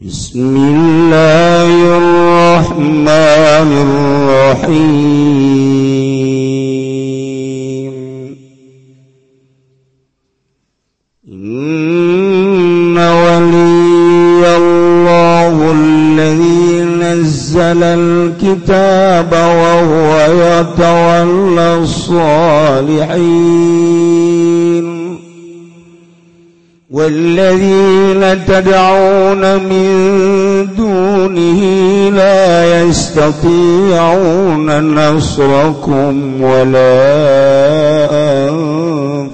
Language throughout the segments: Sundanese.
بسم الله الرحمن الرحيم. إن ولي الله الذي نزل الكتاب وهو يتولى الصالحين. والذين تدعون من دونه لا يستطيعون نصركم ولا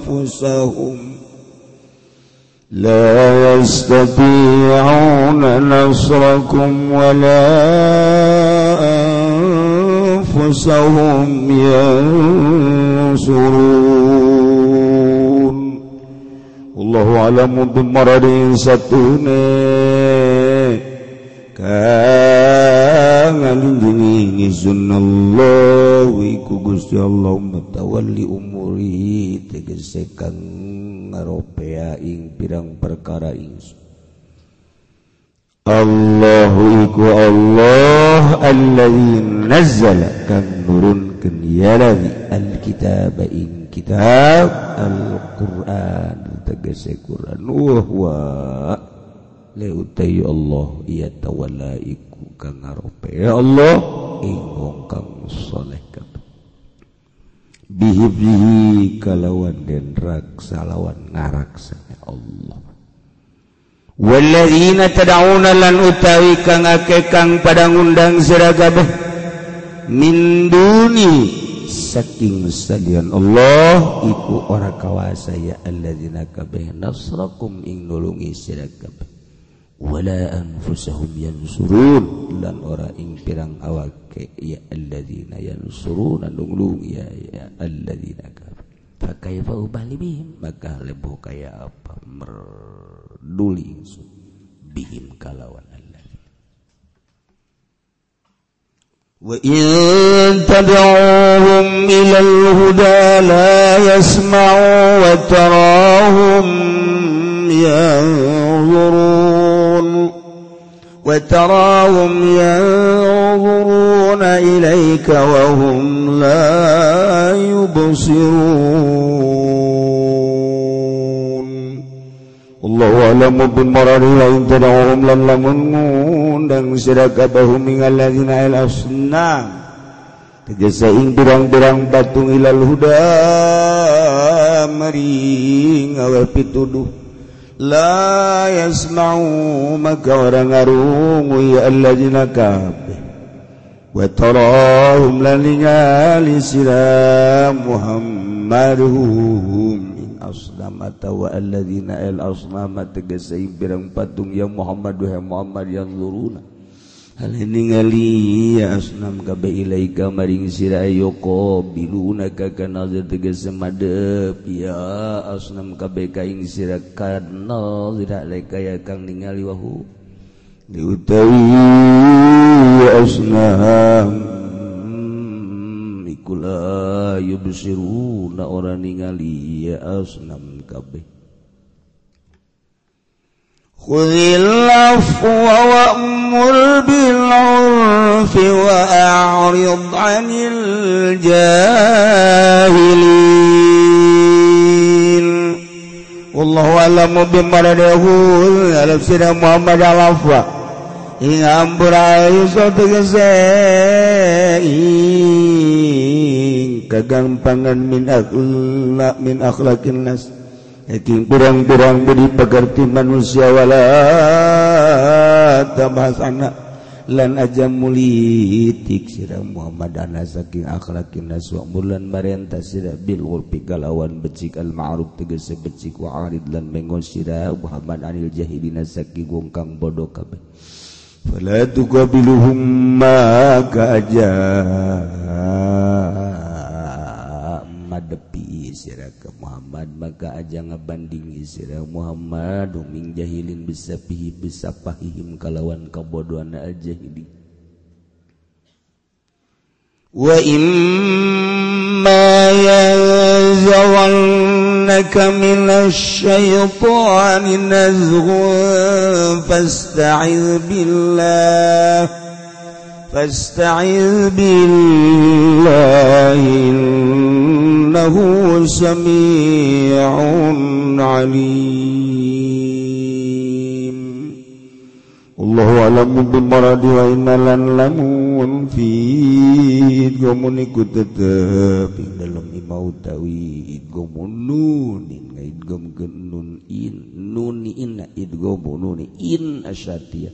أنفسهم. لا يستطيعون نصركم ولا أنفسهم ينصرون. Allahu a'lamu bimaradin satune kang ngalinjingi ngizunallah iku Gusti Allah matawalli umuri tegese kang ngaropea ing pirang perkara ingsun Allahu iku Allah alladzi nazzala kang nurunkeun ya alkitab ing kitab Alquran. Tegese Quran. Wahwa leutai Allah. Iya tawala iku kang ngarope ya Allah ingkang kang saleh bihi kalawan den raksa lawan ngaraksa Allah. Walladzina tad'una lan utawi kang akeh kang padang undang sira kabeh min duni saking salian Allah iku ora kawasa ya alladzina kabeh nasrakum ing nulungi sira kabeh. Wala anfusahum yansurun lan ora ing pirang awake ya alladzina yansurun nulungi ya, ya alladzina kabeh. Fakaifa ubali bihim maka lebo kaya apa? Merduli bihim kalawan. وإن تدعوهم إلى الهدى لا يسمعوا وتراهم ينظرون وتراهم ينظرون إليك وهم لا يبصرون Allahmu lamun ing birang-birang patung ilal huda mari ngawe pituduh. La yasma'u maka orang ngarungu ya alladzina kabeh. Wa tarahum lan ningali sira Muhammaduhu. asnamata wa alladzina al asnama tegasai birang patung ya Muhammad wa Muhammad yang luruna hal ningali ya asnam kabe ilaika maring sira yoko biluna ka kana tegas madep ya asnam kabe kaing sira kana sira leka ya kang ningali wahu. Diutawi asnam kula yubsiruna orang ningali ya asnam. Kabeh. Khudhil afwa wa'mur bil 'urfi wa a'rid 'anil jahilin. Wallahu a'lamu bima radahul alam sira Muhammad al-afwa. Kegampangan min min Eting kurang-kurang budi pegerti manusiawala tabas anak lan aja mulitik sira Muhammad ana saking akhlakin naswa mulan marenta sira bil ulfi galawan becik al ma'ruf tegese becik wa arid lan mengon sira Muhammad anil jahilina saking wong kang bodoh kabeh. Fala tuqabiluhum ma kaja ngadepi sirah ke Muhammad maka aja ngabanding sirah Muhammad uming jahilin bisa pihi bisa pahihim kalawan kebodohan aja ini wa imma yanzawannaka minasy syaitani nazghun fasta'iz billah فاستعذ بالله إنه سميع عليم. الله أعلم بالمرض وإنا لن lamun fit gomun ikut tetep. Ing dalam imau tawi gomun nunin ngaid gom genun in nuni inna id gomun nuni in asyatia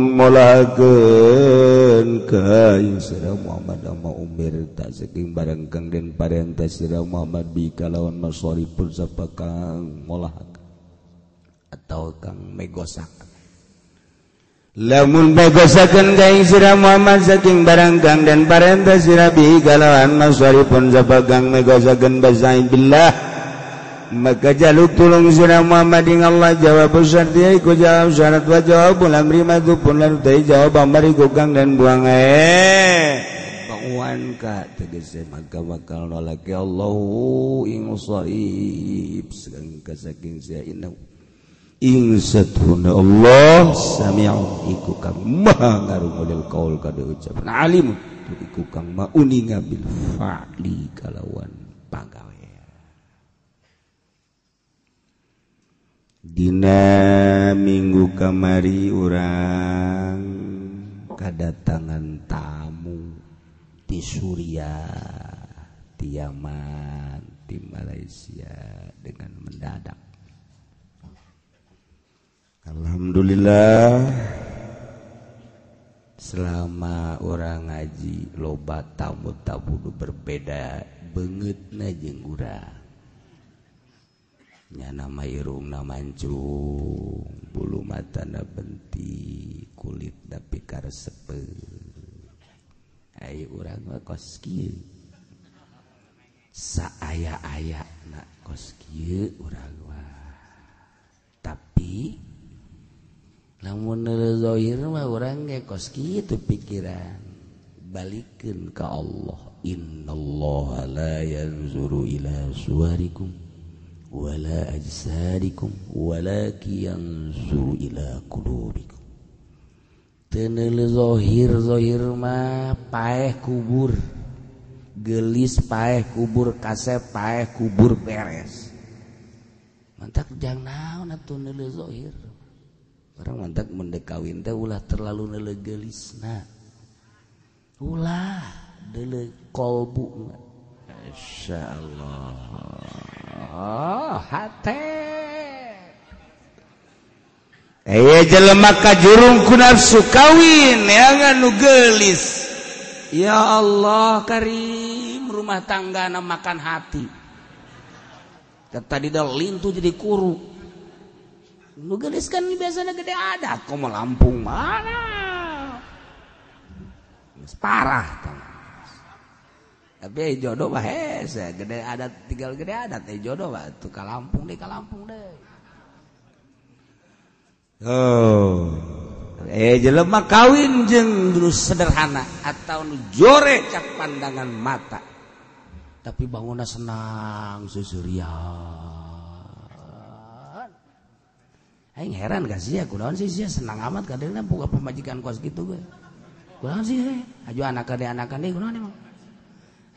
mulaken kaira Muhammad ama Umir tak seking barang Kang dan parenta sirah Muhammad bikalawan masori pun sapa Kang molahak atau Kang megosak. Lamun bagosakan kaing sirah Muhammad saking barang Kang dan parenta sirah bikalawan masori pun sapa Kang megosakan billah. Maka jaluk tulung sira Muhammad ing Allah jawab dia iku jawab syarat wa jawab lamri madu pun lan utai jawab amari kang dan buang eh. Pakuan ka tegese maka bakal nolak ya Allah ing usarib saking sia inau. Allah iku kang ma ngaruh model kaul kada ucapan alim iku kang mauni ngabil fa'li kalawan pagawe Dina minggu kamari urang kadatangan tamu di Suriah Yaman di Malaysia dengan mendadak. Alhamdulillah selama orang ngaji lobat tamu-tabudu berbeda banget najeng urang. nama Irung namancung bulu mata na benti kulit na pikar sepe Ayo orang mah kos kieu. Saaya-aya na kos kieu urang mah. Tapi lamun zahir mah urang ge kos kieu teu pikiran. Balikeun ka Allah. Innallaha la yanzuru ila suwarikum. ولا أجسادكم ila ينظر tenel قلوبكم Tenzohirzohir mah paeh kubur. Gelis paeh kubur kasep paeh kubur beres. Mantap jangan naon atuh neuleu zahir orang mantap mendekawin teh ulah terlalu neuleu geulisna ulah deuleu kolbu insyaallah jelemaka jurung kunafsu kawin nugelis ya Allah Karim rumah tangga na makan hati. Tadi lintu jadi kuru. Nugelis kan biasanya gede ada kok mau Lampung mana? Parah tangan tapi eh, jodoh mah hese gede adat tinggal gede adat eh jodoh mah tuh ke Lampung deh ke Lampung deh oh eh jelema kawin jeng terus sederhana atau nu jore cak pandangan mata tapi bangunnya senang susurian Aing heran gak sih ya, kunaon sih sih senang amat kadang buka pemajikan kos gitu gue. Kunaon sih, he? ajo anak kade deh emang.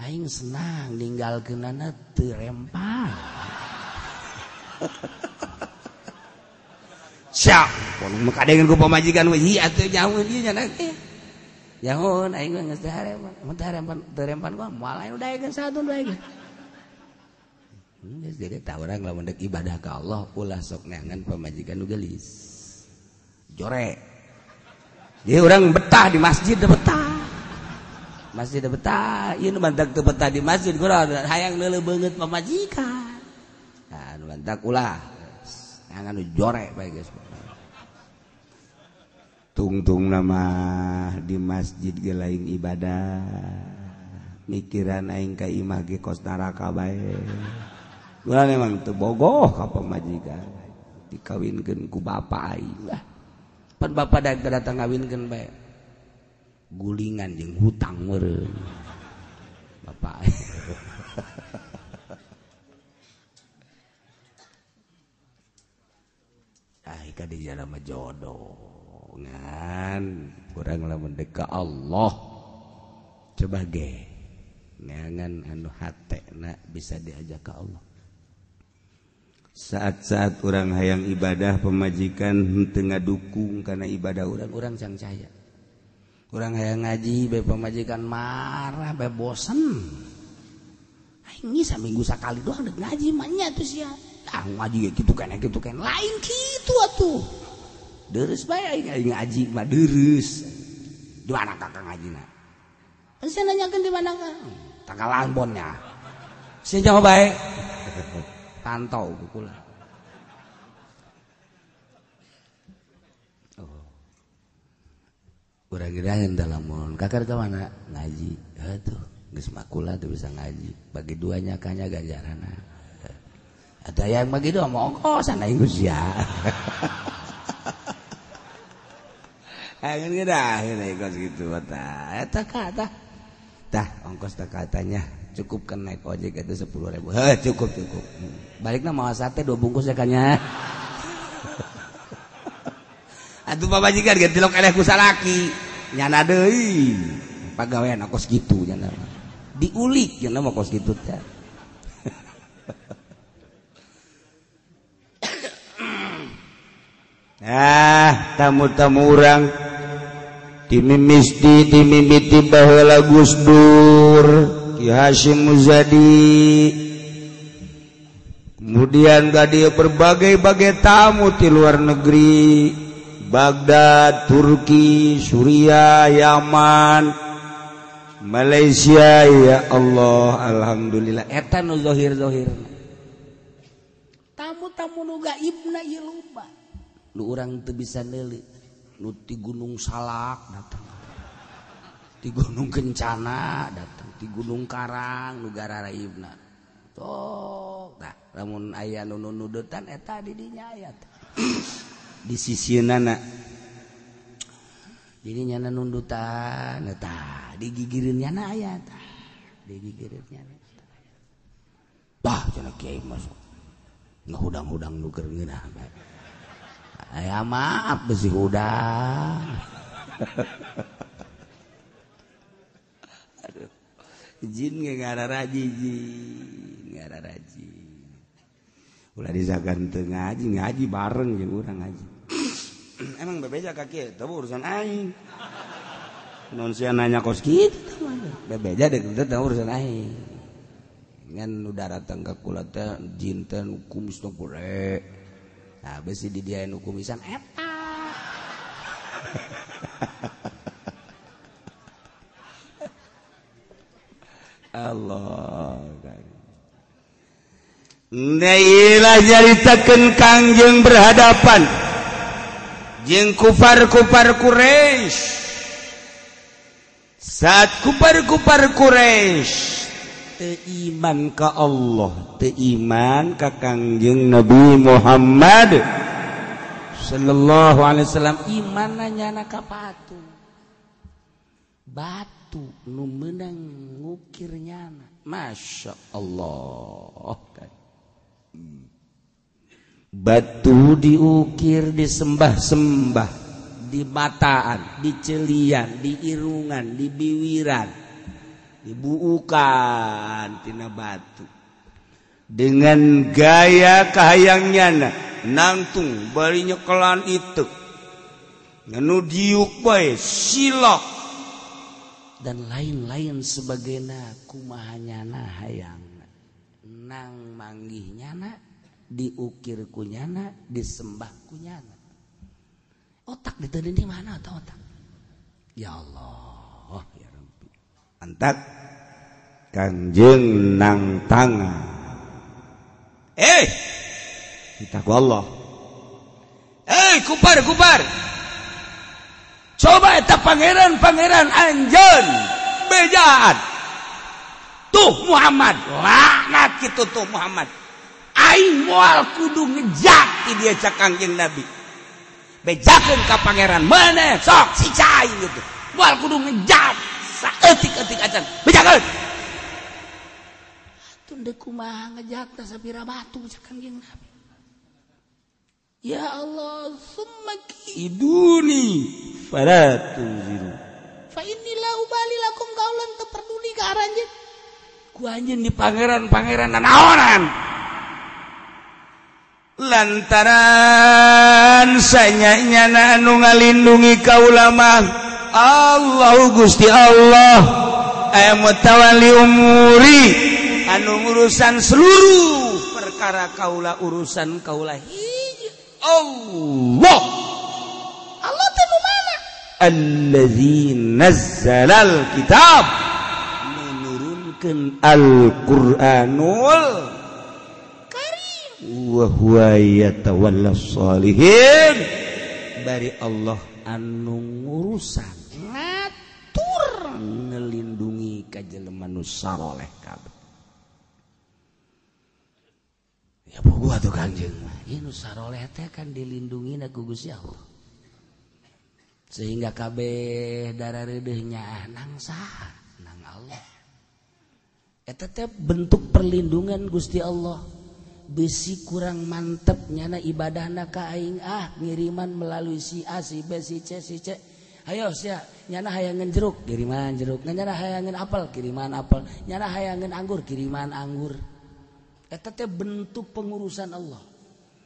Aing senang ninggal kenana terempah. Siap, pun muka dengan gue pemajikan iya tuh jauh dia nanti. Jauh, aing gue nggak terempan, terempan, terempan gue, malah udah aing satu udah aing. jadi tahu orang kalau mendek ibadah ke Allah ulah sok neangan pemajikan nu gelis jore jadi orang betah di masjid betah masjid betah ini mantak tuh betah di masjid kurang hayang lele banget pemajikan nah mantak ulah. Jangan jorek baik guys tungtung nama di masjid ge lain ibadah. Mikiran aing ka imah ge kos neraka bae. Urang emang teu bogoh ka pamajikan. Dikawinkeun ku bapa aing lah. Pan bapa datang ngawinkeun bae. Gulingan jeung hutang meureun bapak. Ah ika di jalan jodoh kuranglah mendeka Allah. Sebagai-ngan anu bisa diajak ke Allah. Saat-saat orang hayang ibadah pemajikan tengah dukung karena ibadah orang-orang sang cahaya kurang hayang ngaji be pemajikan marah be bosen. Ini seminggu sekali doang dek ngaji manya tuh sih ah ngaji ya gitu kan gitu kan lain gitu atuh. Deres bae aing ngaji mah deres. Di mana kakak ngajina saya nanyakan di mana kan tanggal lambonnya saya jawab baik pantau kukula Yang dalam. Kakak mana? Ngaji. Aduh, geus makula tuh bisa ngaji. Bagi duanya kanya ganjaran. Ada yang bagi dua mau sana ingus ya. gitu ongkos katanya cukup kan naik ojek itu sepuluh ribu cukup cukup balik nama sate dua bungkus ya kanya aduh bapak jika ganti lo kalian kusalaki nyana deui. Pagawean kos gitu nyana. Diulik nyana mah kos gitu teh. Ah tamu-tamu urang timisti dimimiti baheula Gus Dur Ki Hashim Muzadi. Kemudian gak dia berbagai-bagai tamu di luar negeri. Baghdad Turki Suriah Yaman Malaysia ya Allah Alhamdulillah. Etan nuzohirzohir tamu-tamu nuga Ibna lupa. lu orang tuh bisa nelik Nu di gunung salak datang. Di gunung kencana datang. Di gunung karang negara Raibna toh nah, namun ayah nunu nudutan eta didinya ayat di sisi nana. Jadi nyana nundutan ta digigirin nyana ayat ta. Digigirin nyana bah cenah kiai masuk ngahudang-hudang nuker ngeunah aya maaf besi hudang. Aduh. Jin ngarara nggak ada raji ulah disakan ngaji ngaji bareng jeung urang ngaji. emang bebeja kaki itu urusan aing. Non sia nanya kos gitu bebeja deh itu urusan aing. Ngan udara tangga kulata jin teh kumis nu Nah, besi di dia hukum isan eta. Allah. Nailah nyaritakeun Kangjeng berhadapan Jeng kufar kupar Quraisy. Saat kupar kupar Quraisy iman ka Allah iman ka Kangjeng Nabi Muhammad sallallahu alaihi wasallam. Iman nanya ka batu. Batu nu meunang ngukir nyana Masya Allah. Batu diukir disembah-sembah di bataan di celian di irungan di biwiran dibuukantina batu. Dengan gaya kayangnya nangtung barinya kelan itu diuk silok. Dan lain-lain sebagai nakumahnya nah hayang. Nang diukir kunyana disembah kunyana otak diterin di mana atau otak ya Allah ya Rabbi. Antak kanjeng nang tangan eh kita ku Allah. Eh kupar kupar coba eta pangeran pangeran anjen bejaan. Tuh Muhammad laknat gitu tuh Muhammad. aing moal kudu ngejak di dia cak kangjeng nabi bejakeun ka pangeran mana sok si cai gitu moal kudu ngejak saeutik-eutik acan bejakeun eh! tundek kumaha ngejak teh sapira batu cak kangjeng nabi Ya Allah, summa kiduni fala tunziru. Fa inni la ubali lakum kaulan teperduli ka aranjeun. Ku anjeun di pangeran-pangeran nanaonan. lantaran sayanyana anu ngalindungi kaulama Allah Gusti Allah aya mutawali umuri anu urusan seluruh perkara kaula urusan kaula hiji. Allah. Allah teh mana? Allazi nazzalal kitab. Menurunkan Al-Qur'anul wahwalihin dari Allah anu urusan ngatur melindungi kajeleman nusaleh kabeh ya gua tuh kanjeng. Ini nusaleh teh kan dilindungi naku Gusti Allah. Sehingga kabeh darah redehnya ah, nang sah nang Allah. Eta teh bentuk perlindungan Gusti Allah. besi kurang mantep nyana ibadah nakaing ah ngiriman melalui si A si B si C si C. Ayo sia nyana hayangan jeruk. Kiriman jeruk. Nyana hayangan apel kiriman apel. Nyana hayangan anggur kiriman anggur. Eta teh bentuk pengurusan Allah.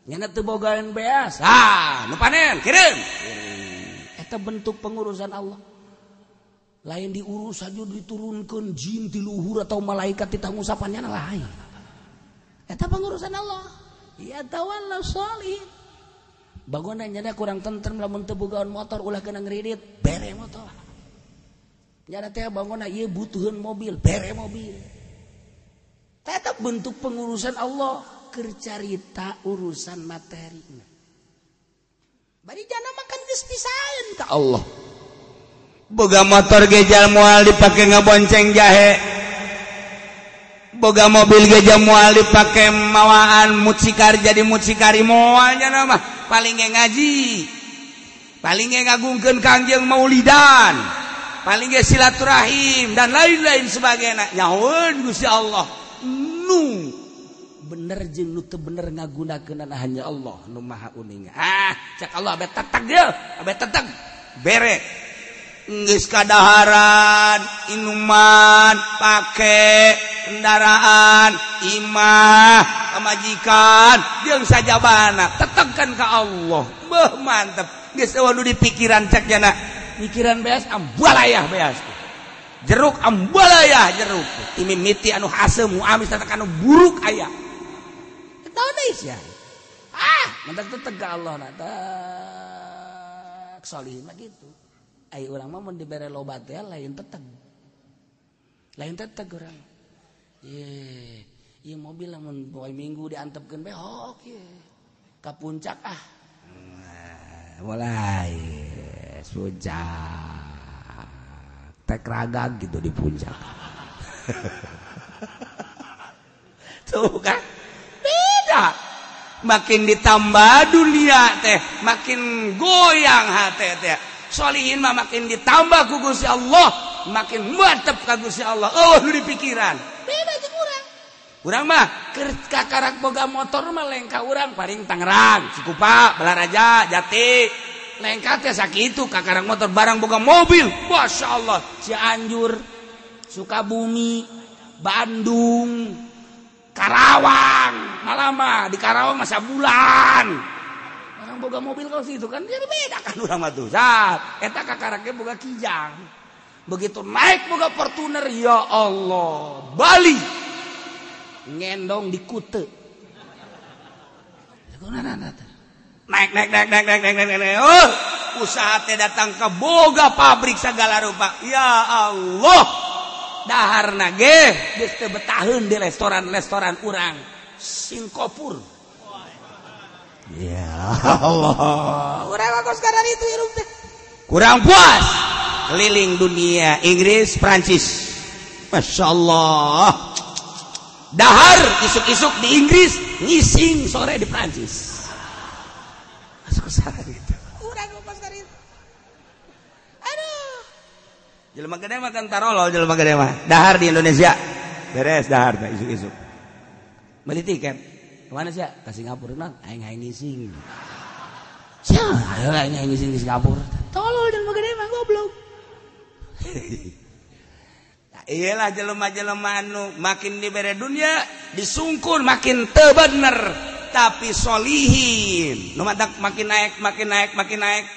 Nyana teu bogaan beas. Ah nu panen kirim. Eta bentuk pengurusan Allah. Lain diurus saja diturunkan jin di luhur atau malaikat di tangusapannya lain Eta pengurusan Allah. Ya tawalla solih. Bangunan nyada kurang tentrem lamun teu bogaan motor ulah kena ngridit, bere motor. Nyada teh bangunan ieu butuheun mobil, bere mobil. Tetap bentuk pengurusan Allah kercarita urusan materi. Bari jana makan geus pisaeun ka Allah. Boga motor gejal moal dipake ngabonceng jahe. boga mobil gajah mual pakai mawaan mucikar jadi mucikari moalnya nama. Paling ngaji. Paling ngagungkan kangjeng maulidan. Paling ge silaturahim dan lain-lain sebagainya. Nyawun Gusti Allah. Nu bener jeung nu teu bener ngagunakeunana hanya Allah. Nu maha uning. Ah cak Allah abet teteg dia. Abet teteg bere. nggis kadaharan inuman pakai kendaraan imah kemajikan dia saja bana tetapkan ke Allah. Beh mantep. Geus waduh di pikiran cek jana. Pikiran beas ambalayah beas. Jeruk ambalayah jeruk. Imi miti anu hasem muamis tatakan anu buruk aya. Tahu deui sia. Ah mentak tetep ke Allah nah tak salihin gitu. Ayo orang mah mau diberi lobat ya lain teteg. Lain teteg orang. Ye, iya mobil lamun poe minggu diantepkeun be oke. Ka puncak ah. Nah, mulai puncak. Tek ragag gitu di puncak. Tuh kan? Beda. Makin ditambah dunia teh, makin goyang hati teh solihin mah makin ditambah ku Gusti Allah, makin mantep ka Gusti Allah. Oh, di pikiran. Beda jeung urang. Urang mah keur kakarak boga motor mah lengka urang paling Tangerang, Cikupa, Balaraja, Jati. Lengka teh sakitu kakarak motor barang boga mobil. Masya Allah, Cianjur, Sukabumi, Bandung, Karawang, malah mah di Karawang masa bulan. boga mobil kau situ kan jadi beda kan urang mah zat ah, eta kakaraknya boga kijang. Begitu naik boga Fortuner ya Allah Bali. Ngendong di kute. Naik naik naik naik naik naik naik naik. Oh usaha teh datang ke boga pabrik segala rupa. Ya Allah. Dahar nage geus teu betaheun di restoran-restoran urang. Singapura ya Allah. Kurang puas. Keliling dunia Inggris Prancis Masya Allah. Dahar isuk-isuk di Inggris ngising sore di Prancis masuk ke sana gitu. Kurang puas kali itu. Aduh. Jelema gede makan tarolol jelema gede mah. Dahar di Indonesia. Beres dahar isuk-isuk. Beli tiket Kemana sih? Ke Singapura nang. Aing aing ngising. siapa aing aing ngising di Singapura. Tolol dan gede mah goblok. Iyalah jelema-jelema anu makin dibere dunia disungkur makin tebener tapi solihin. Nu makin naik makin naik makin naik.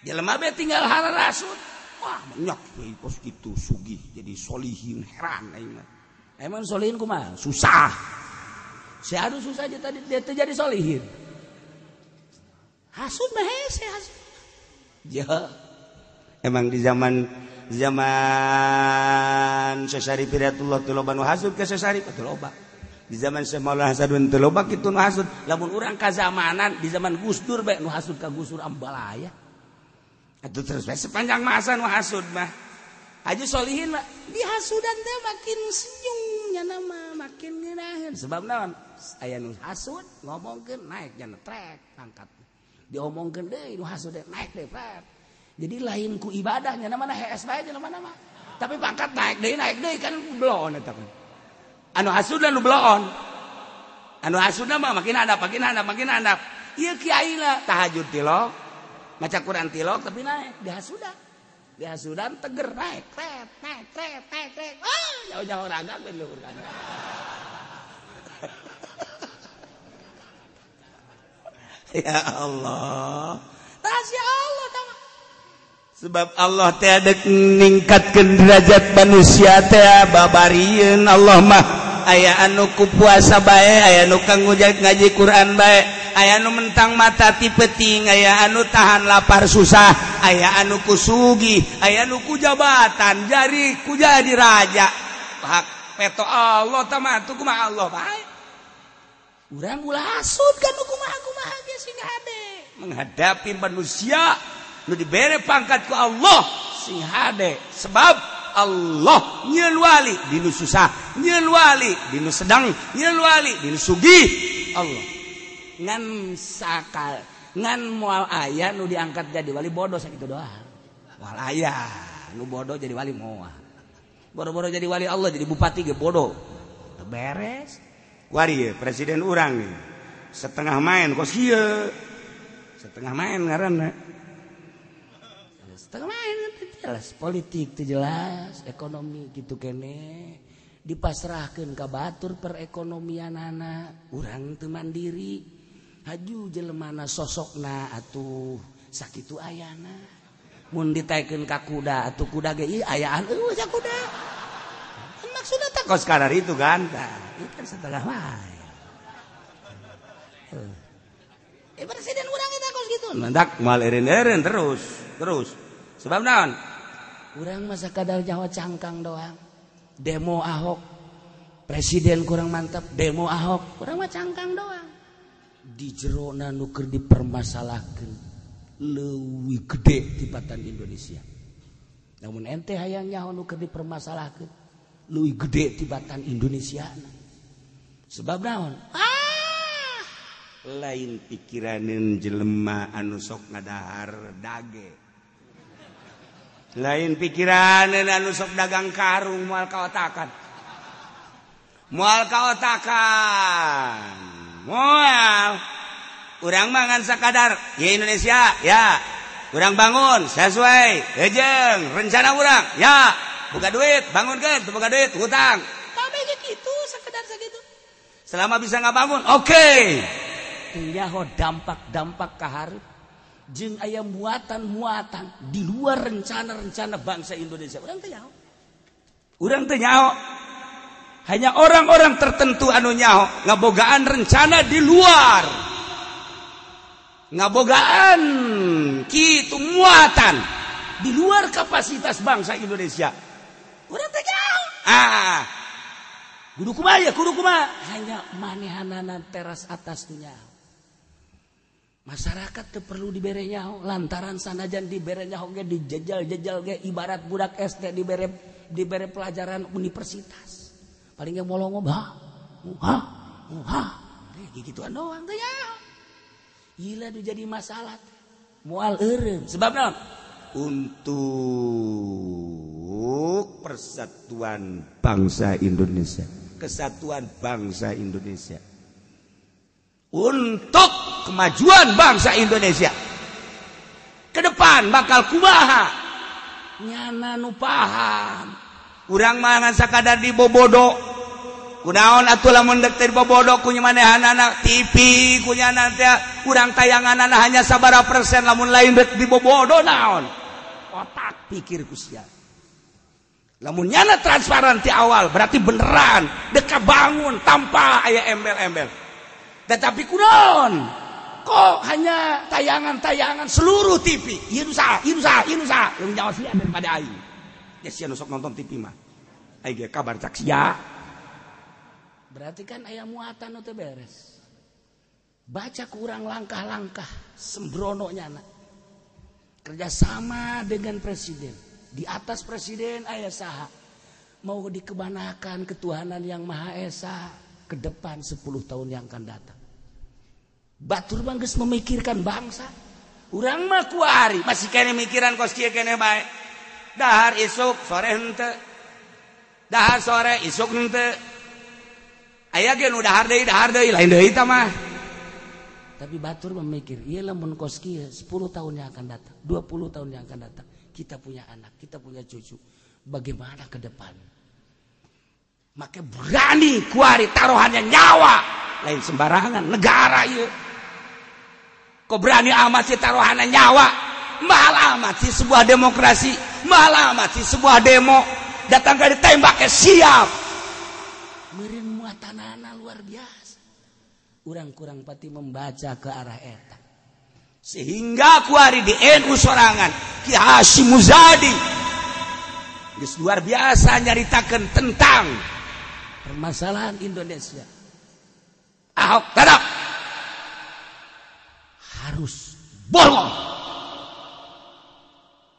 Jelema be tinggal hara rasut. Wah, banyak kos eh, gitu sugih jadi solihin heran aing mah. Emang solihin kumaha? Susah. si aduh susah aja tadi dia tuh jadi solihin hasud mah hasud ya. Emang di zaman zaman sesari piratullah tuh loba nu hasud ke sesari tuh di zaman semaulana hasadun tuh loba kitu nu hasud. Lamun urang kazamanan di zaman gusdur baik bae nu hasud ka gusdur ambalaya. Itu terus bae sepanjang masa nu hasud mah. Haji Solihin mah dihasudan teh makin senyumnya nama. makin ngirahin sebab naon? Aya nu hasud ngomongkeun naik jana trek pangkat diomongkeun deui nu hasud naik deui prat jadi lain ku ibadahnya namana HS bae jeung mana mah tapi pangkat naik deui naik deui kan bloon eta kan. Anu hasud anu bloon. Anu hasud mah makin ada makin ada makin ada ieu kiai lah tahajud tilok maca Quran tilok tapi naik di sudah dia hasudan teger naik rek naik rek naik rek. Ah oh, jauh jauh raga belur kan ya Allah. Rahasia Allah tama. sebab Allah tiada meningkatkan derajat manusia teh babarieun Allah mah aya anu ku puasa bae aya nu kanggujak ngaji Quran bae. Aya nu mentang mata ti peting aya anu tahan lapar susah. Aya anu ku sugi aya nuku jabatan jari ku jadi raja. Hak peto Allah tamatu kumaha Allah bae. Urang ulah hasud kan kumaha kumaha hade menghadapi manusia nu dibere pangkat ku Allah sing hade sebab Allah. Nyelwali Dinu susah. Nyelwali Dinu sedang. Nyewali Dinu Sugi Allah. Ngan sakal. Ngan mual ayah nu diangkat jadi wali bodoh sakit doang. Mual ayah nu bodoh jadi wali moal boro-boro jadi wali Allah jadi bupati ge bodoh. Beres. Wari presiden urang nih. Setengah main kos setengah main ngaranna. Setengah main. jelas politik itu jelas ekonomi gitu kene. Dipasrahkan ke batur perekonomian anak orang teman diri haju jelemana sosokna atuh sakit ayana. Mun ditaikin ka kuda atuh kuda ge ayaan eueuh ja kuda. Maksudna tak kos kadar itu kan? Tah kan setengah wae eh presiden urang eta kos gitu? Mendak mal eren-eren terus terus. Sebab naon? kurang masa kadar Jawa cangkang doang. Demo Ahok. Presiden kurang mantap demo Ahok. Kurang mah cangkang doang. Di jerona nuker dipermasalahkan lebih gede tibatan Indonesia. Namun ente hayang nyaho nuker dipermasalahkan lebih gede tibatan Indonesia. Sebab naon? Ah! Lain pikiranin jelema anu sok ngadahar dage. Lain pikiran nusok dagang karung mual kaotakan. Mual kaotakan. Mual. Urang mangan sakadar ya Indonesia ya. Urang bangun sesuai. Ejeng rencana urang ya. Buka duit bangun kan buka duit hutang. Tapi gitu sekedar segitu. Selama bisa nggak bangun oke. Okay. nyaho dampak-dampak kaharip jeng ayam muatan-muatan di luar rencana-rencana bangsa Indonesia. Orang teu nyaho. Urang teu nyaho. Hanya orang-orang tertentu anu nyaho ngabogaan rencana di luar. Ngabogaan kitu muatan di luar kapasitas bangsa Indonesia. Urang teu nyaho. Ah. Kudu kumaha ya, kudu kumaha? Hanya manehanana teras atas tuh nyaho. masyarakat tuh perlu diberenyahu lantaran sanajan diberenya Hoge dijejal-jejal ge ibarat budak SD diberre diberre pelajaran universitas. Palingnya molong ngoba muha muha gitu doang tuh ya gila tuh jadi masalah mual eureum. Sebab untuk persatuan bangsa Indonesia. Kesatuan bangsa Indonesia. Untuk kemajuan bangsa Indonesia. Ke depan bakal kubaha. Nyana nu paham. Kurang mana sakadar di bobodo. Kunaon atuh lamun deuk bobodo kunya manehanna TV kunya nanti kurang tayanganan hanya sabara persen lamun lain dek di bobodo naon. Otak pikir kusia lamun nyana transparan ti awal berarti beneran. Deka bangun tanpa aya embel-embel. Tetapi kunaon? Kok hanya tayangan-tayangan seluruh TV iya nusa iya nusa iya nusa yang nyawa sih daripada aing. Ya sih nonton TV mah. Aing kabar cak sia. Berarti kan ayam muatan itu beres. Baca kurang langkah-langkah sembrono nyana kerjasama dengan presiden. Di atas presiden ayah saha. Mau dikebanakan ketuhanan yang maha esa ke depan 10 tahun yang akan datang Batur bangges memikirkan bangsa. Urang mah kuari masih kene mikiran kos kieu kene bae. Dahar isuk sore henteu. Dahar sore isuk henteu. Aya ge nu dahar deui dahar deui lain deui tah mah. Tapi batur memikir, ieu lamun kos kieu 10 tahun yang akan datang, 20 tahun yang akan datang, kita punya anak, kita punya cucu. Bagaimana ke depan? Maka berani kuari taruhannya nyawa lain sembarangan negara ieu berani amat sih taruhannya nyawa? Mahal amat sih sebuah demokrasi. Mahal amat sih sebuah demo. Datang ke ditembak ke siap. Merin muatanana luar biasa. Kurang-kurang pati membaca ke arah eta. Sehingga aku hari di NU sorangan Ki Hashim Muzadi. Geus luar biasa nyaritakan tentang permasalahan Indonesia. Ahok tetap harus bolong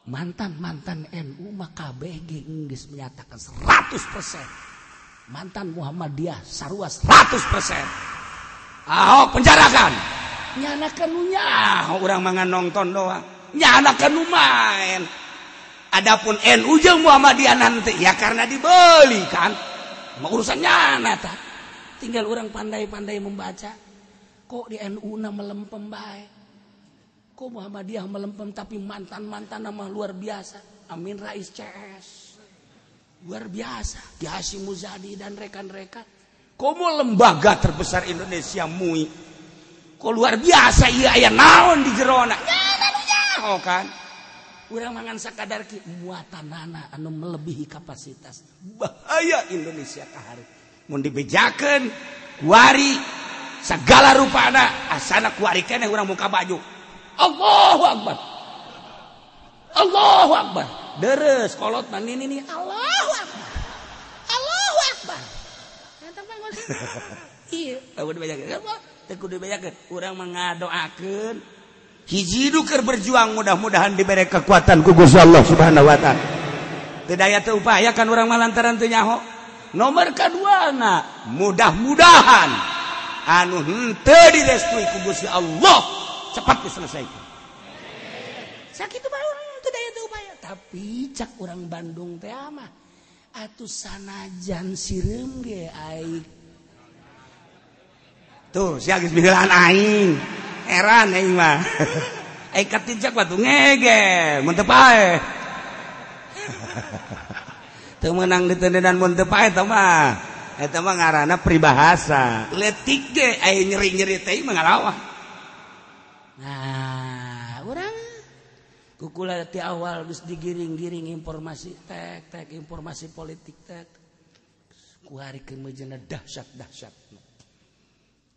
mantan-mantan NU maka BG Inggris menyatakan 100% mantan Muhammadiyah sarua 100% Ahok penjarakan. Nyanakan nyaho orang mangan nonton doang. Nyanakan main. Adapun NU jeung Muhammadiyah nanti ya karena dibeli kan? Mau urusan nyana tak tinggal orang pandai-pandai membaca. Kok di NU na melempem baik Kok Muhammadiyah melempem tapi mantan-mantan nama luar biasa. Amin Rais CS. Luar biasa. Kiasi Muzadi dan rekan-rekan. Komo lembaga terbesar Indonesia MUI. Kok luar biasa iya ayah naon di jerona. Oh kan. Urang mangan sakadar ki muatanana anu melebihi kapasitas. Bahaya Indonesia kahari. Mun dibejakeun kuari segala rupa anak asana kuari keneh urang muka baju Allahu Akbar. Allahu Akbar. Deres kolot nang ini nih. Allahu Akbar. Allahu Akbar. Iya kudu dibayakeun teu kudu dibayakeun urang mengadoakeun hiji duker berjuang mudah-mudahan diberi kekuatan ku Gusti Allah Subhanahu wa taala. Teu daya teu upaya kan urang malantaran teu nyaho. Nomor kaduana mudah-mudahan anu henteu direstui ku Gusti Allah. Cepat diselesaikan. Sakit itu baru itu daya tuh upaya. Tapi cak orang Bandung teh mah. Atuh sanajan sireum ge aing. Tuh si geus mihelaan aing. Heran aing mah. Aing katijak batu ngege mun teu pae teu meunang ditendenan mun teu pae tah mah. Eta mah ngaranna pribahasa letik ge aing nyeri-nyeri teh mah Nah orang kukulati awal terus digiring-giring informasi tek tek informasi politik tek. Kuhari kemejana dahsyat dahsyat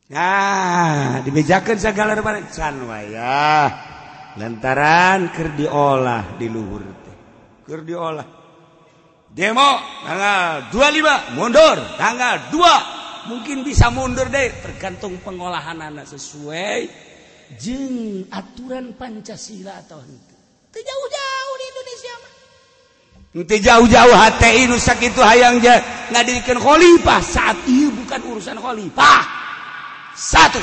nah dibejakan segala depan can wayah. Lantaran ker diolah di luhur teh. Ker diolah. Demo tanggal 25 mundur. Tanggal 2 mungkin bisa mundur deh. Tergantung pengolahan anak sesuai jeng aturan Pancasila tahun jauh-jauh di Indonesia jauh-jauh HTI nusak itu hayang ngadirikan khalifah. Saat ini bukan urusan khalifah. Satu.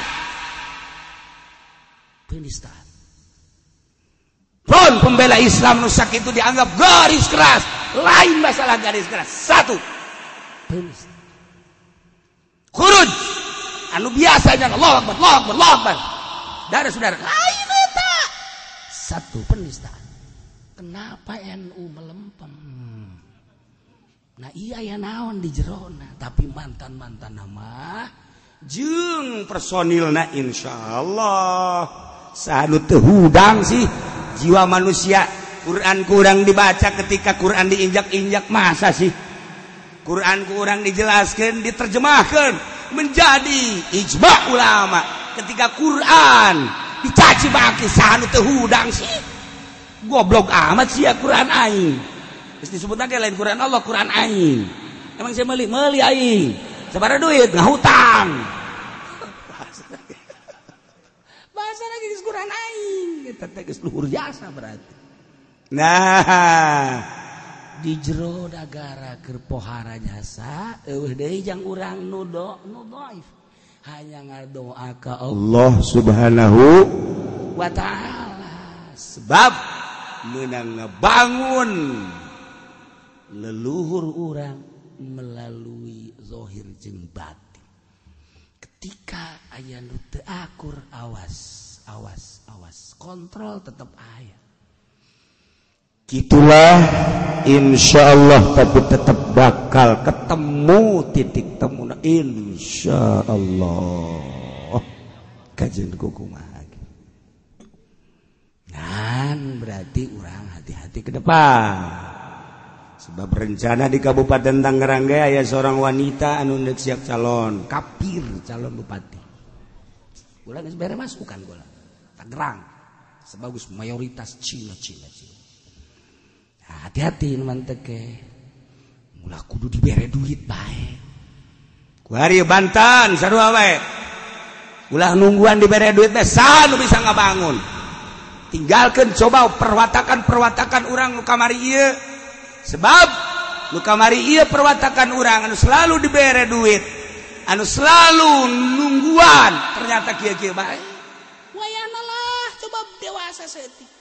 Penistaan. Pun pembela Islam nusak itu dianggap garis keras. Lain masalah garis keras. Satu. Penistaan. Kurun anu biasanya Allah Akbar Allah Akbar Allah Akbar. saudara-saudara satu penistaan. Kenapa NU melempem? Nah iya ya naon di Jerona tapi mantan-mantan nama jeng personilna Insya Allah salut tehudang sih. Jiwa manusia Quran kurang dibaca ketika Quran diinjak-injak masa sih? Quran kurang dijelaskan diterjemahkan menjadi ijma ulama. Ketika Quran dicaci maki sanu teu hudang sih. Goblok amat sih ya Quran aing. Geus disebut lagi lain Quran Allah Quran aing. Emang saya meli meli aing. Sabaraha duit ngahutang bahasa lagi geus Quran aing. Eta teh geus luhur jasa berarti. Nah. Di jero negara ke pohara jasa jang urang nudo hanya ngadoa ke Allah. Subhanahu wa ta'ala. Sebab menang ngebangun leluhur orang melalui zohir jeng batin. Ketika ayah nute akur awas awas awas. Kontrol tetap ayah gitulah Insya Allah tapi tetap bakal ketemu titik temu Insya Allah kaj berarti urang hati-hati ke depan. Sebab rencana di Kabupaten Tangerangga ya seorang wanita anundek siap calon kapir calon Bupati. Masukkan Tangerang sebagus mayoritas Cina Cina Cina hati-hati kudu diberre duit baik Bantan ulah nungguan diberre duit besar bisa ngabangun. Tinggalkan coba perwatakan-perwatakan orang kamari Iye sebab kamari Iye perwatakan orang anu selalu diberre duit. Anu selalu nungguan ternyata Ki baik lah coba dewasa setik.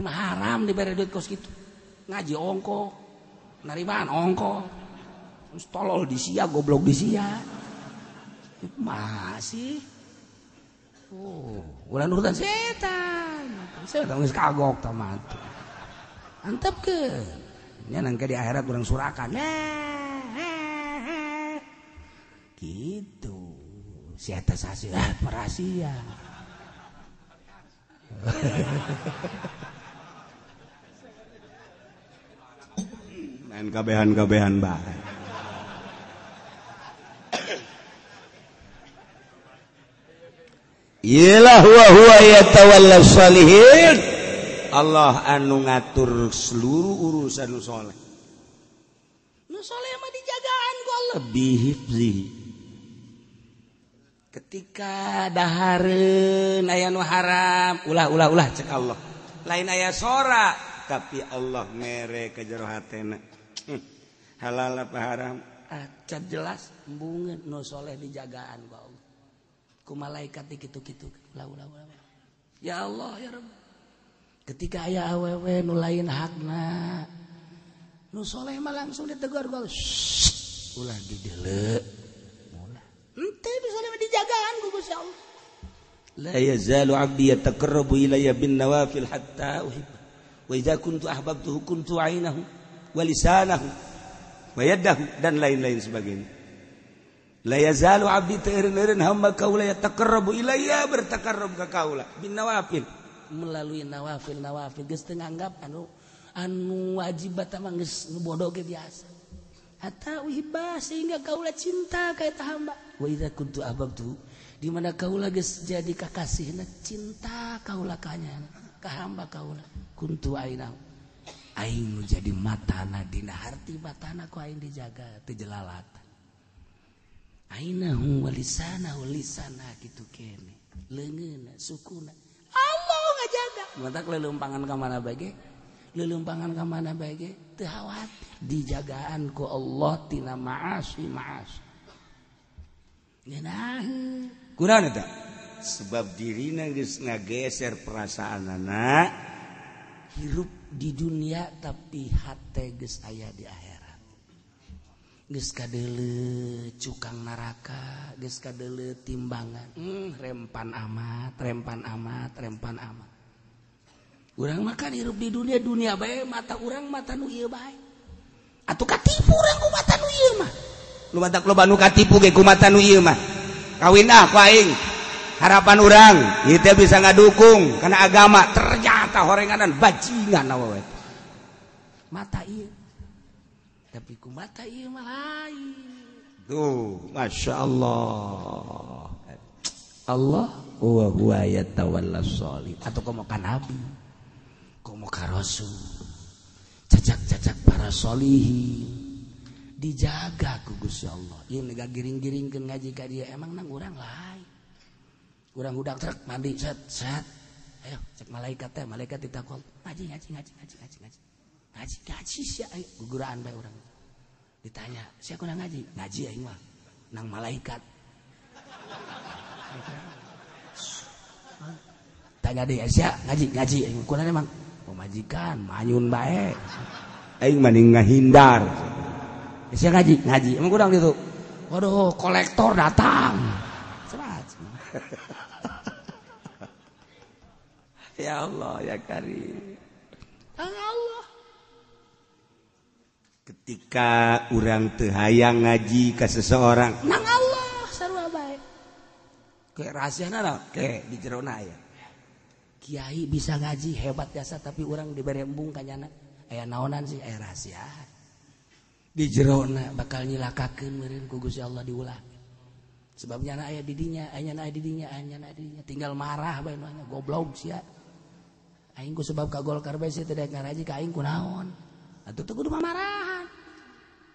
Haram di duit kos gitu. Ngaji ongko nariman ongko. Terus tolol di sia goblok di sia. Masih. Oh ulah nurutan setan. Setan geus kagok tamat antep ke? Nya nangke di akhirat kurang surakan. Gitu. Si atas hasil ah main kabehan-kabehan bae. Iyalah huwa huwa yatawalla salihin. Allah anu ngatur seluruh urusan nu saleh. Nu saleh mah dijagaan ku Allah bihifzi. Ketika dahareun aya nu haram, ulah ulah ulah cek Allah. Lain aya sora tapi Allah mere ke jero hatena halal apa haram? Ah, jelas bunga nu soleh dijagaan ku Allah. Ku malaikat di kitu kitu lau lau lau. Ya Allah ya Rabb ketika ayah awewe nu lain hakna nu soleh mah langsung ditegur gol ulah didele ulah. Ente nu dijagaan ku Gusti Allah. La yazalu abdi yataqarrabu ilayya bin nawafil hatta uhibbu wa idza kuntu ahbabtuhu kuntu ainahu wa lisanahu. wayadahu dan lain-lain sebagainya. La yazalu abdi teureun-eureun hamba kaula ya taqarrabu ilayya bertaqarrub ka kaula bin nawafil melalui nawafil nawafil geus teu nganggap anu oh, anu wajib bata mah geus nu bodoh ge biasa. Hatta uhibba sehingga kaula cinta ka eta hamba. Wa idza kuntu ahbabtu di mana kaula geus jadi kakasihna cinta kaula ka nya ka hamba kaula kuntu ainahu Aing jadi matana dina harti matana ku aing dijaga teu jelalat. Aina walisana walisana kitu kene. Leungeuna sukuna. Allah ngajaga. Matak lelumpangan ka mana bage? Lelumpangan ka mana bage? Teu khawatir dijagaan ku Allah tina maasi maas Ngeunah. Kurang eta. Sebab dirina geus ngageser perasaan anak hirup di dunia tapi hati geus aya di akhirat. Geus kadeuleu cukang neraka geus kadeuleu timbangan. Hmm, rempan amat rempan amat rempan amat. Urang makan hirup di dunia dunia bae mata urang mata nu ieu bae. Atuh katipu urang ku mata nu ieu mah. Lu batak loba nu katipu ge ku mata nu ieu mah. Kawin ah ku aing. harapan orang kita bisa ngadukung karena agama ternyata horenganan bajingan awewe mata iya tapi ku mata iya malai tuh. Masya Allah. Allah wa huwa yatawalla sholim atau kau mau nabi kau mau rasul? Cacak-cacak para solihin dijaga ku Gusti Allah. Ini nega giring-giring ke ngaji ka dia emang nang orang lain? urang udah truk mandi set set. Ayo cek malaikat teh malaikat ditakol ngaji ngaji ngaji ngaji ngaji ngaji. Ngaji ngaji sih ayo guguraan bae orang ditanya siapa kurang ngaji? Ngaji aing mah nang malaikat. Tanya dia sia ngaji ngaji aing kurang emang pemajikan manyun bae. Aing mending ngahindar. Sia ngaji ngaji emang kurang gitu waduh kolektor datang. ya Allah ya Karim. Allah. Ketika orang tehayang ngaji ke seseorang. Nang Allah sarua baik ke rahasia nara ke di jerona ya. Kiai bisa ngaji hebat biasa tapi orang diberi embung kanyana. Ayah naonan sih ayah rahasia. Di jerona bakal nyilakakan meren kugus ya Allah diulah. Sebabnya ayah didinya ayah ayah didinya ayah ayah didinya. Tinggal marah baik goblok sih ya aing ku sebab kagol karbe sih teu ngaji ka aing kunaon atuh teu kudu marah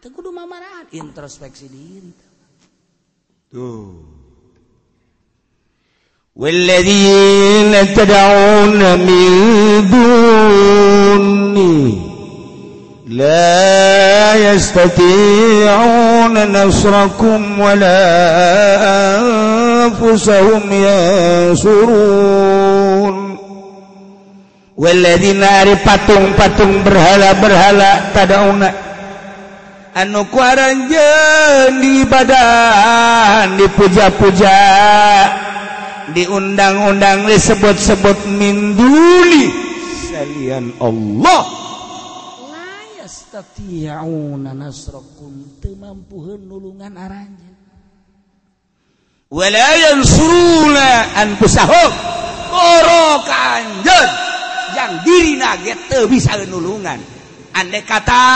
kudu mamarahan introspeksi diri tuh والذين تدعون من دوني لا يستطيعون نصركم ولا أنفسهم ينصرون Weledina ari patung-patung berhala-berhala tadauna anu kuaranjeun di badan dipuja-puja diundang-undang disebut-sebut minduli salian Allah. La yastati'una nasrakum teu mampuheun nulungan aranya wala yansuruna anfusahum. Boro anjeun. Yang diri naget bisaulungan andai kata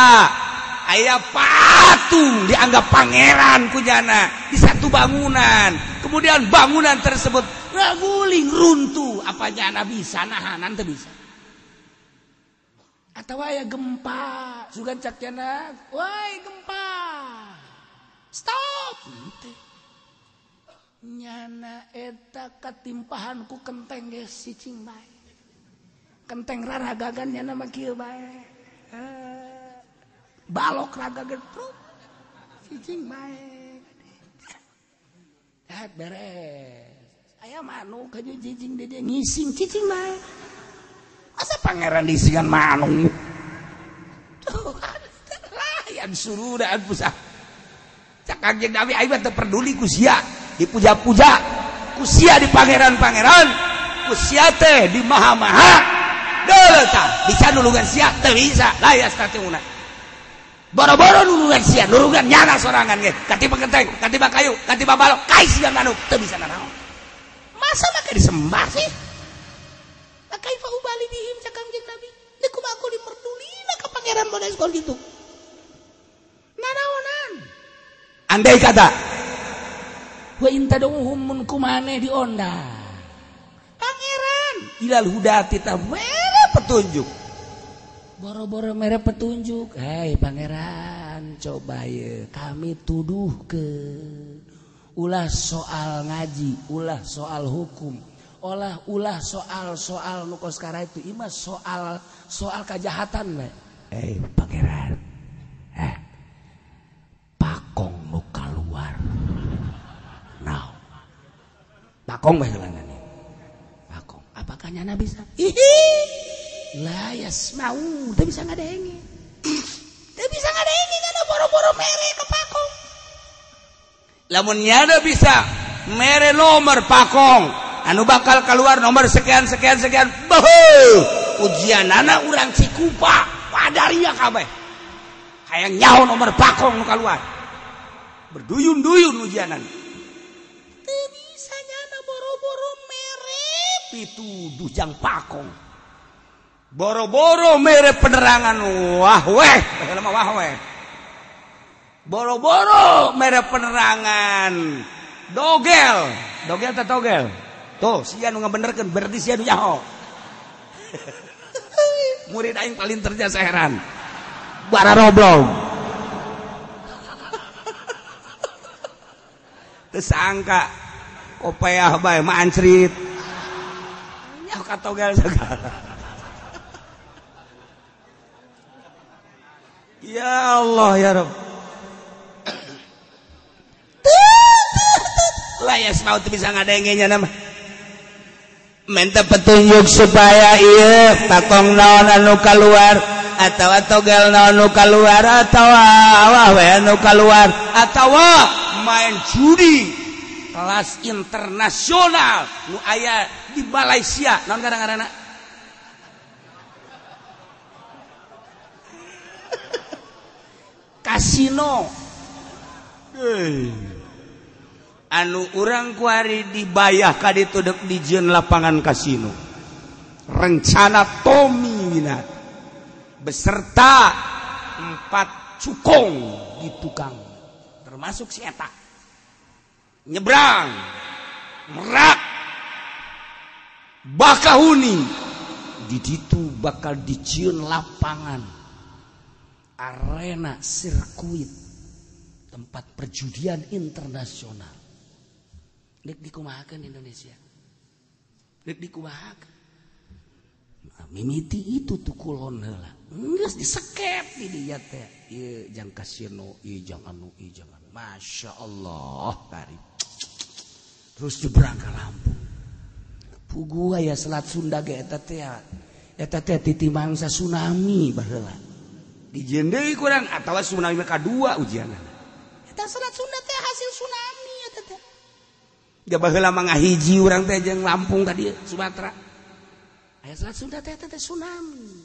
ayah patung dianggap pangeran kujana di satu bangunan. Kemudian bangunan tersebut ngaguling runtuh. Apa jana bisa? Nah nanti bisa. Atau ayah gempa. Sugan cak jana woi gempa. Stop. Nyana eta ketimpahan ku kenteng ge si cingbai kenteng rara gagan nyana mah kieu bae. Balok raga getruk cicing baik Dah beres. Ayah manu kaju cicing dede ngising. Cicing baik masa pangeran disingan manu? Layan suruh dan pusat cakak jeng nabi ayah peduli kusia dipuja-puja. Kusia di pangeran-pangeran. Kusia teh di maha-maha bisa nulungan siap teh bisa. Layas tatiuna boro-boro nulungan sia nulungan nyana sorangan ge katiba genteng katiba kayu katiba balok kai siang anu teu bisa nanaon masa maka disembah sih? Makai fa ubali dihim cakang jeung nabi. Niku aku diperdulina ka pangeran bodas sekolah gitu. Nanaonan. Andai kata wa intaduhum mun kumane onda pangeran ilal hudati tabere petunjuk? Boro-boro merek petunjuk. Hei Pangeran coba ye. kami tuduh ke ulah soal ngaji ulah soal hukum olah ulah soal soal nukos kara itu ima soal soal kejahatan we eh pangeran. Eh pakong muka luar now pakong bahasa pakong. Apakah nyana bisa? Hihi. layas mau bisa nggak denge bisa nggak denge boro-boro mere ke pakong. Lamun nyada bisa mere nomor pakong anu bakal keluar nomor sekian sekian sekian. Boho ujian anak urang cikupa padaria kabeh. Kayak nyaho nomor pakong nu keluar. Berduyun-duyun ujianan bisa nyana boro-boro mere pituduh jang pakong. boro-boro mere penerangan wah weh. Wah weh. Boro-boro mere penerangan dogel. Dogel tak togel? Tuh sia nu ngabenerkeun berarti sia nu nyaho. Murid aing paling terjasa heran. Bara roblong. Tersangka kopeah bae mancrit nyaho katogel segala. Ya Allah ya Rob. Layas mau bisa ngadengenya nama. Minta petunjuk supaya iya takong naon anu keluar atau togel naon anu keluar atau awah we anu keluar atau main judi kelas internasional nu aya di Malaysia naon kadang-kadang kasino. Hey. anu urang kuari dibayah ka ditudek di jeung lapangan kasino. Rencana Tommy Winat beserta empat cukong di tukang termasuk si eta. Nyebrang merak bakahuni. Di situ bakal diciun lapangan. Arena sirkuit. Tempat perjudian internasional. Dek dikumahakan Indonesia. Dek dikumahakan nah, mimiti itu tuh kulon lah nggak disekep di dia teh. Iya jang kasino iya jang anu iya jang anu. Masya Allah kari terus jebrang ke Lampung. Pugu ya selat Sunda ge eta teh eta teh titi mangsa tsunami baheula dijendei kurang atau tsunami maka dua ujian. Salat Sunda teh hasil tsunami eta teh. Da baheula mangahiji urang teh jeung Lampung tadi Sumatera. Aya salat Sunda teh teh tsunami.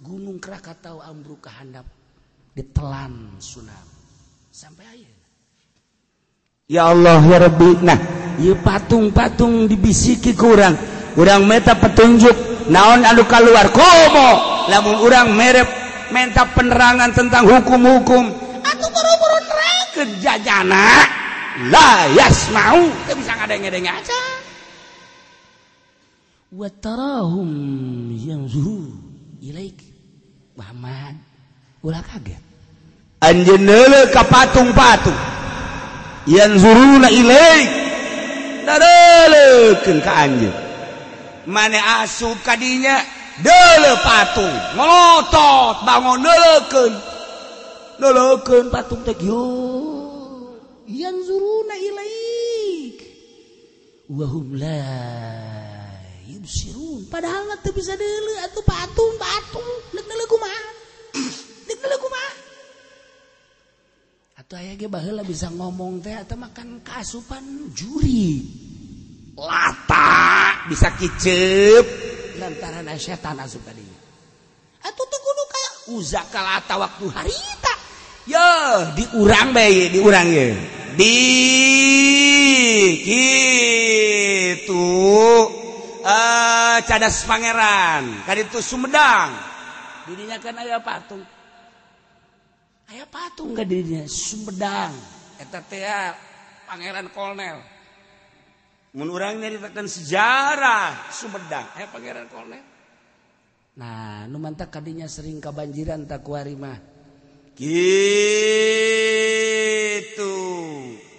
Gunung Krakatau ambruk kahandap ditelan tsunami. Sampai ayeuna Ya Allah ya Rabbi. Nah ieu patung-patung dibisiki kurang urang. Meta petunjuk naon anu keluar komo. Lamun urang merep minta penerangan tentang hukum-hukum. Atau buru-buru nerang. Ke jajana layas mau kita bisa ngadeng-ngadeng aja. Watarahum yang zuhu ilaik. Muhammad ulah kaget. Anjenele ka patung-patung. Yang zuruna ilaik. Dadelekeun ka anjeun. Mane asup kadinya dele patung ngotot bangun neleken neleken patung teh yanzuruna ilaik wahum la yubsirun padahal mah teu bisa deuleu atuh patung patung. Nek deuleu kumaha nek deuleu kumaha atuh aya ge baheula bisa ngomong teh atau makan kasupan juri lata bisa kicep. lantaran setan asup tadinya. Atuh tuh kudu kayak uzak kalata waktu harita. Yo, diurang bae, diurang ye. Di gitu eh cadas pangeran kaditu Sumedang. Dirinya kan aya patung. Aya patung ka dirinya Sumedang. Eta teh pangeran kolonel. menurang nyaritakan sejarah Sumedang. Eh pangeran Kolem nah nu mantak kadinya sering kabanjiran tak kuarimah gitu.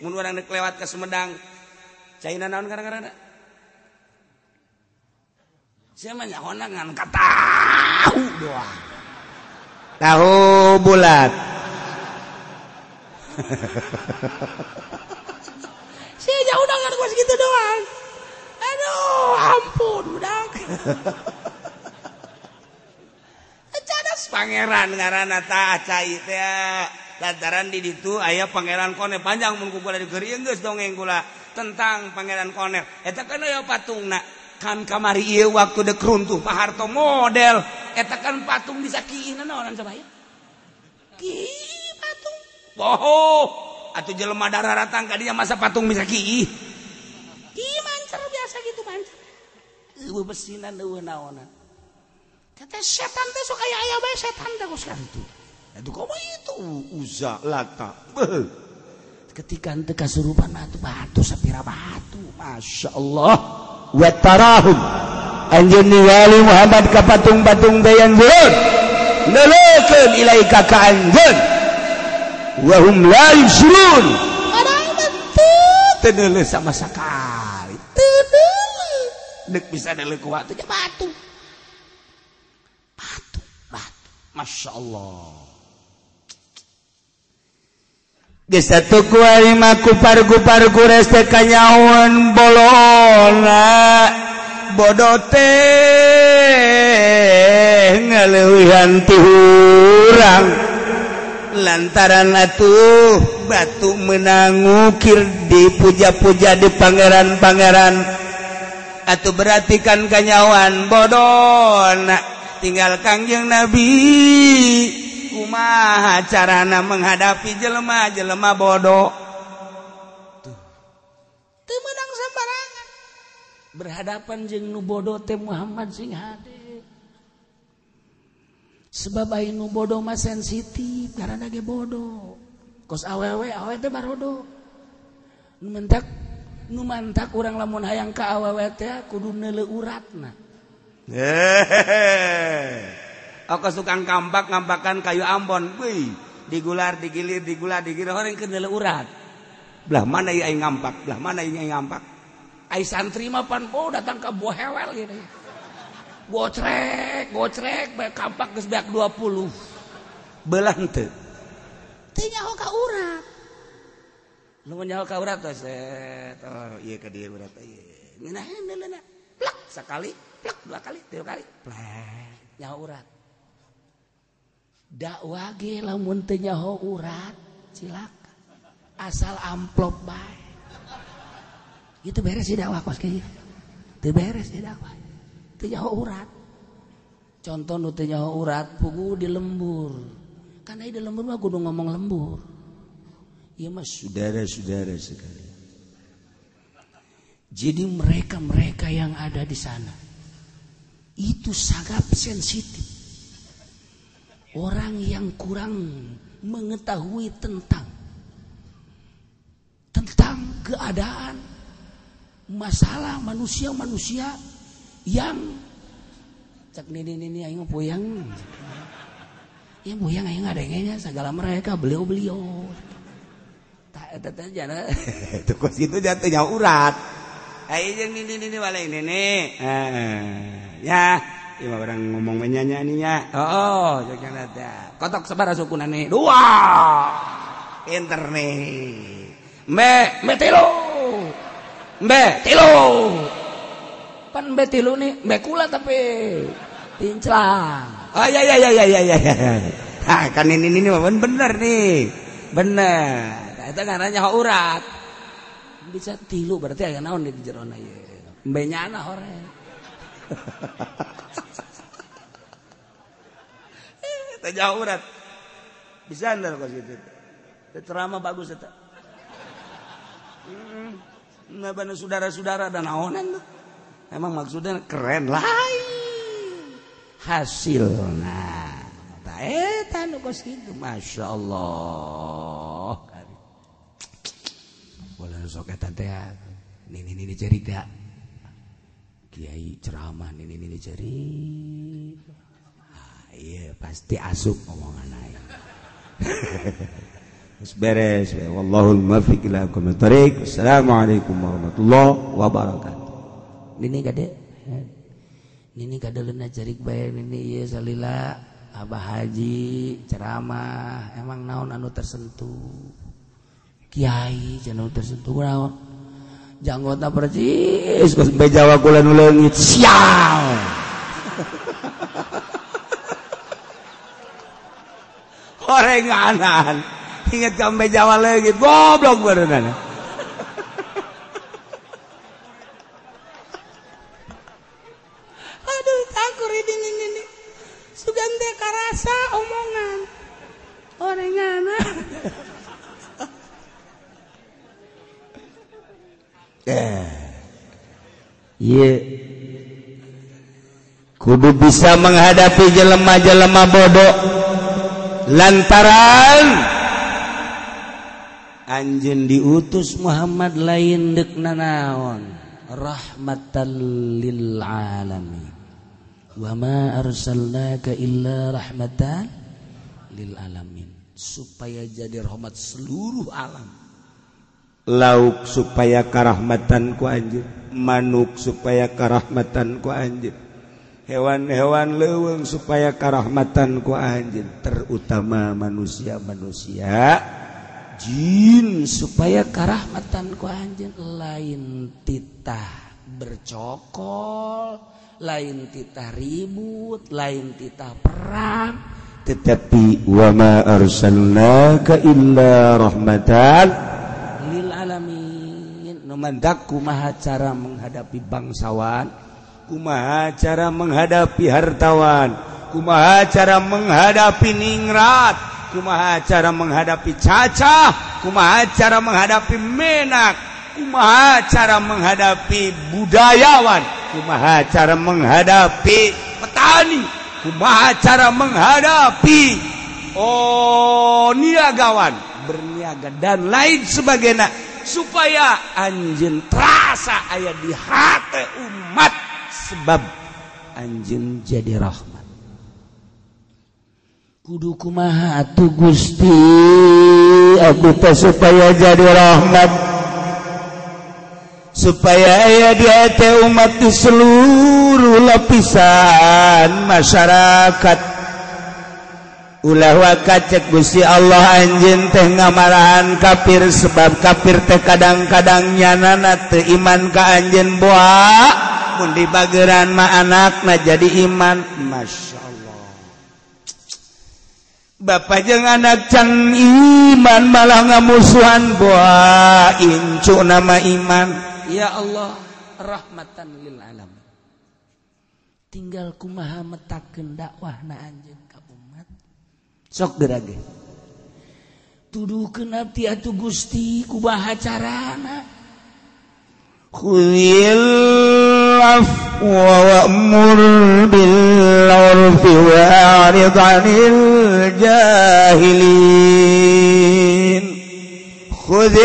Mun urang deuk lewat ke Sumedang. China naon gara-gara siapa mah nyahona ngan tahu doang. Tahu bulat. punya undangan gue segitu doang. Aduh, ampun budak. Cadas pangeran ngarana ta cai teh. Ah, lantaran di ditu ayah pangeran koner panjang mun di digeurieun geus dongeng kula tentang pangeran koner. Eta kan ya patungna kan kamari ieu waktu dek runtuh Pak Harto model eta kan patung disakieuneun naon sabaya. Ki patung. Bohoh. atau jelema darah datang ke dia masa patung bisa kiih. Kiih mancar biasa gitu mancar eueuh besinan eueuh naonan kata setan teh sok aya aya bae setan teh geus kitu atuh komo itu uza lata. Beuh. ketika teu kasurupan atuh batu sapira batu. Masyaallah wa tarahum anjeun ningali Muhammad ka patung-patung teh yang zeur nelekeun ilaika ka anjeun. wahum la yusrun teu sama sekali. teu dek bisa deuleu ku waktu batu. Batu batu. Masya Allah Geus satuku ari mah kupar-kupar res teh bolona bodote ngaleuwihan ti hurang. lantaran atuh batu menangukir di puja-puja di Pangeran-pangeran. Atau berartikan kanyawan bodoh tinggal Kangjeng Nabi. Kumaha carana menghadapi jelema-jelema bodoh tuh. Menang sembarangan berhadapan jeng nu bodoh teh Muhammad sing hade sebab Ainu bodoh mah sensitif karena ge bodoh kos awewe awewe teh barodo nu mentak nu mantak urang lamun hayang ka awewe teh kudu neuleu uratna Aku tukang kampak ngampakan kayu ambon, wih digular digilir digular digilir orang kenal urat. Belah mana yang ngampak, belah mana yang ngampak. Ai santri mah pan oh datang ke buah hewel gitu. Gocrek, gocrek, baik kampak geus beak 20 beulang henteu. teu nyaho ka urat. Nu nyaho ka urat teh set. Oh ieu ka dieu urat ieu ngeunaheun deulana plak sakali plak dua kali tiga kali. Plak nyaho urat. Dak wage lamun teu nyaho urat cilaka. Asal amplop bae. Itu beres sih dakwah kos kieu teu beres sih dakwah. Teu nyaho urat. Contoh nu teu nyaho urat pugu di lembur. Karena di lembur mah kudu ngomong lembur. Iya mas. Saudara-saudara sekali jadi mereka-mereka yang ada di sana itu sangat sensitif. Orang yang kurang mengetahui tentang tentang keadaan masalah manusia-manusia yang. Cek nini nini ayo puyang ya puyang ayo nggak ada segala mereka beliau beliau. Tak eta jangan tukus itu jatuhnya urat. Eh, ayo yang nini nini ini nini eh, eh. ya Iya orang ngomong menyanyi nih ya. Oh, oh ada. kotok sebar suku nani dua. Pinter nih me me tilu. me tilu. Pan mbe tilu nih, mbe kula tapi pinclang. Oh iya iya iya iya iya iya. Ha, kan ini ini bener nih. Bener. Nah, itu ngaranya urat. Bisa tilu berarti aya naon di jero na ieu. Mbe nyana hore. jauh urat bisa andal kos gitu ceramah bagus eta hmm, nah bener saudara-saudara dan aonan tuh emang maksudnya keren lah. Hasil. Nah eta nu kos kitu Masya Allah. Wala sok eta teh ya. nini nini cerita. Kiai ceramah nini nini cerita. Ah, iya pasti asup omongan lain Terus beres. Wallahul muwaffiq ila aqwamit thariq. Assalamualaikum warahmatullahi wabarakatuh. Nini gade? Nini ada lena jarik bayar ini. iya salila. Abah Haji ceramah. Emang naon anu tersentuh? Kiai jangan tersentuh naon? Janggota persis geus bejawa kula nu leungit. Sial! Orenganan. Ingat sampai Jawa lagi goblok beureunan kudu bisa menghadapi jelema-jelema bodoh lantaran Anjen diutus Muhammad lain dek nanaon rahmatan lil alamin. Wa ma arsalnaka illa rahmatan lil alamin. Supaya jadi rahmat seluruh alam. Lauk supaya karahmatan ku anjir manuk supaya karahmatan ku anjir hewan-hewan leweng supaya karahmatan ku anjing terutama manusia-manusia. Jin supaya karahmatan ku anjing lain titah bercokol lain titah ribut lain titah perang. Tetapi wama arsalnaka illa rahmatan lil alamin. Numandaku maha cara menghadapi bangsawan. Kumaha cara menghadapi hartawan? Kumaha cara menghadapi ningrat? Kumaha cara menghadapi caca kumaha cara menghadapi menak? Kumaha cara menghadapi budayawan? Kumaha cara menghadapi petani? Kumaha cara menghadapi oh niagawan? Berniaga dan lain sebagainya supaya anjing terasa ayat di hati umat sebab anjing jadi rahmat. Kudu kumaha atuh Gusti? Aku teh supaya jadi rahmat. Supaya aya di hati umat di seluruh lapisan masyarakat. Ulah waka cek Gusti Allah anjing teh ngamarahan kafir sebab kafir teh kadang-kadang nyanana teu iman ka anjing boa. pun di bageran mah anakna jadi iman. Masya Allah. Bapak jeung anak can iman malah ngamusuhan. Buah incu nama iman. Ya Allah rahmatan lil alam tinggal kumaha metakeun dakwahna anjeun ka umat. Sok gerage tuduh kenapa atuh Gusti kubaha carana? Khuyil العفو وأمر بالعرف وأعرض عن الجاهلين. خذ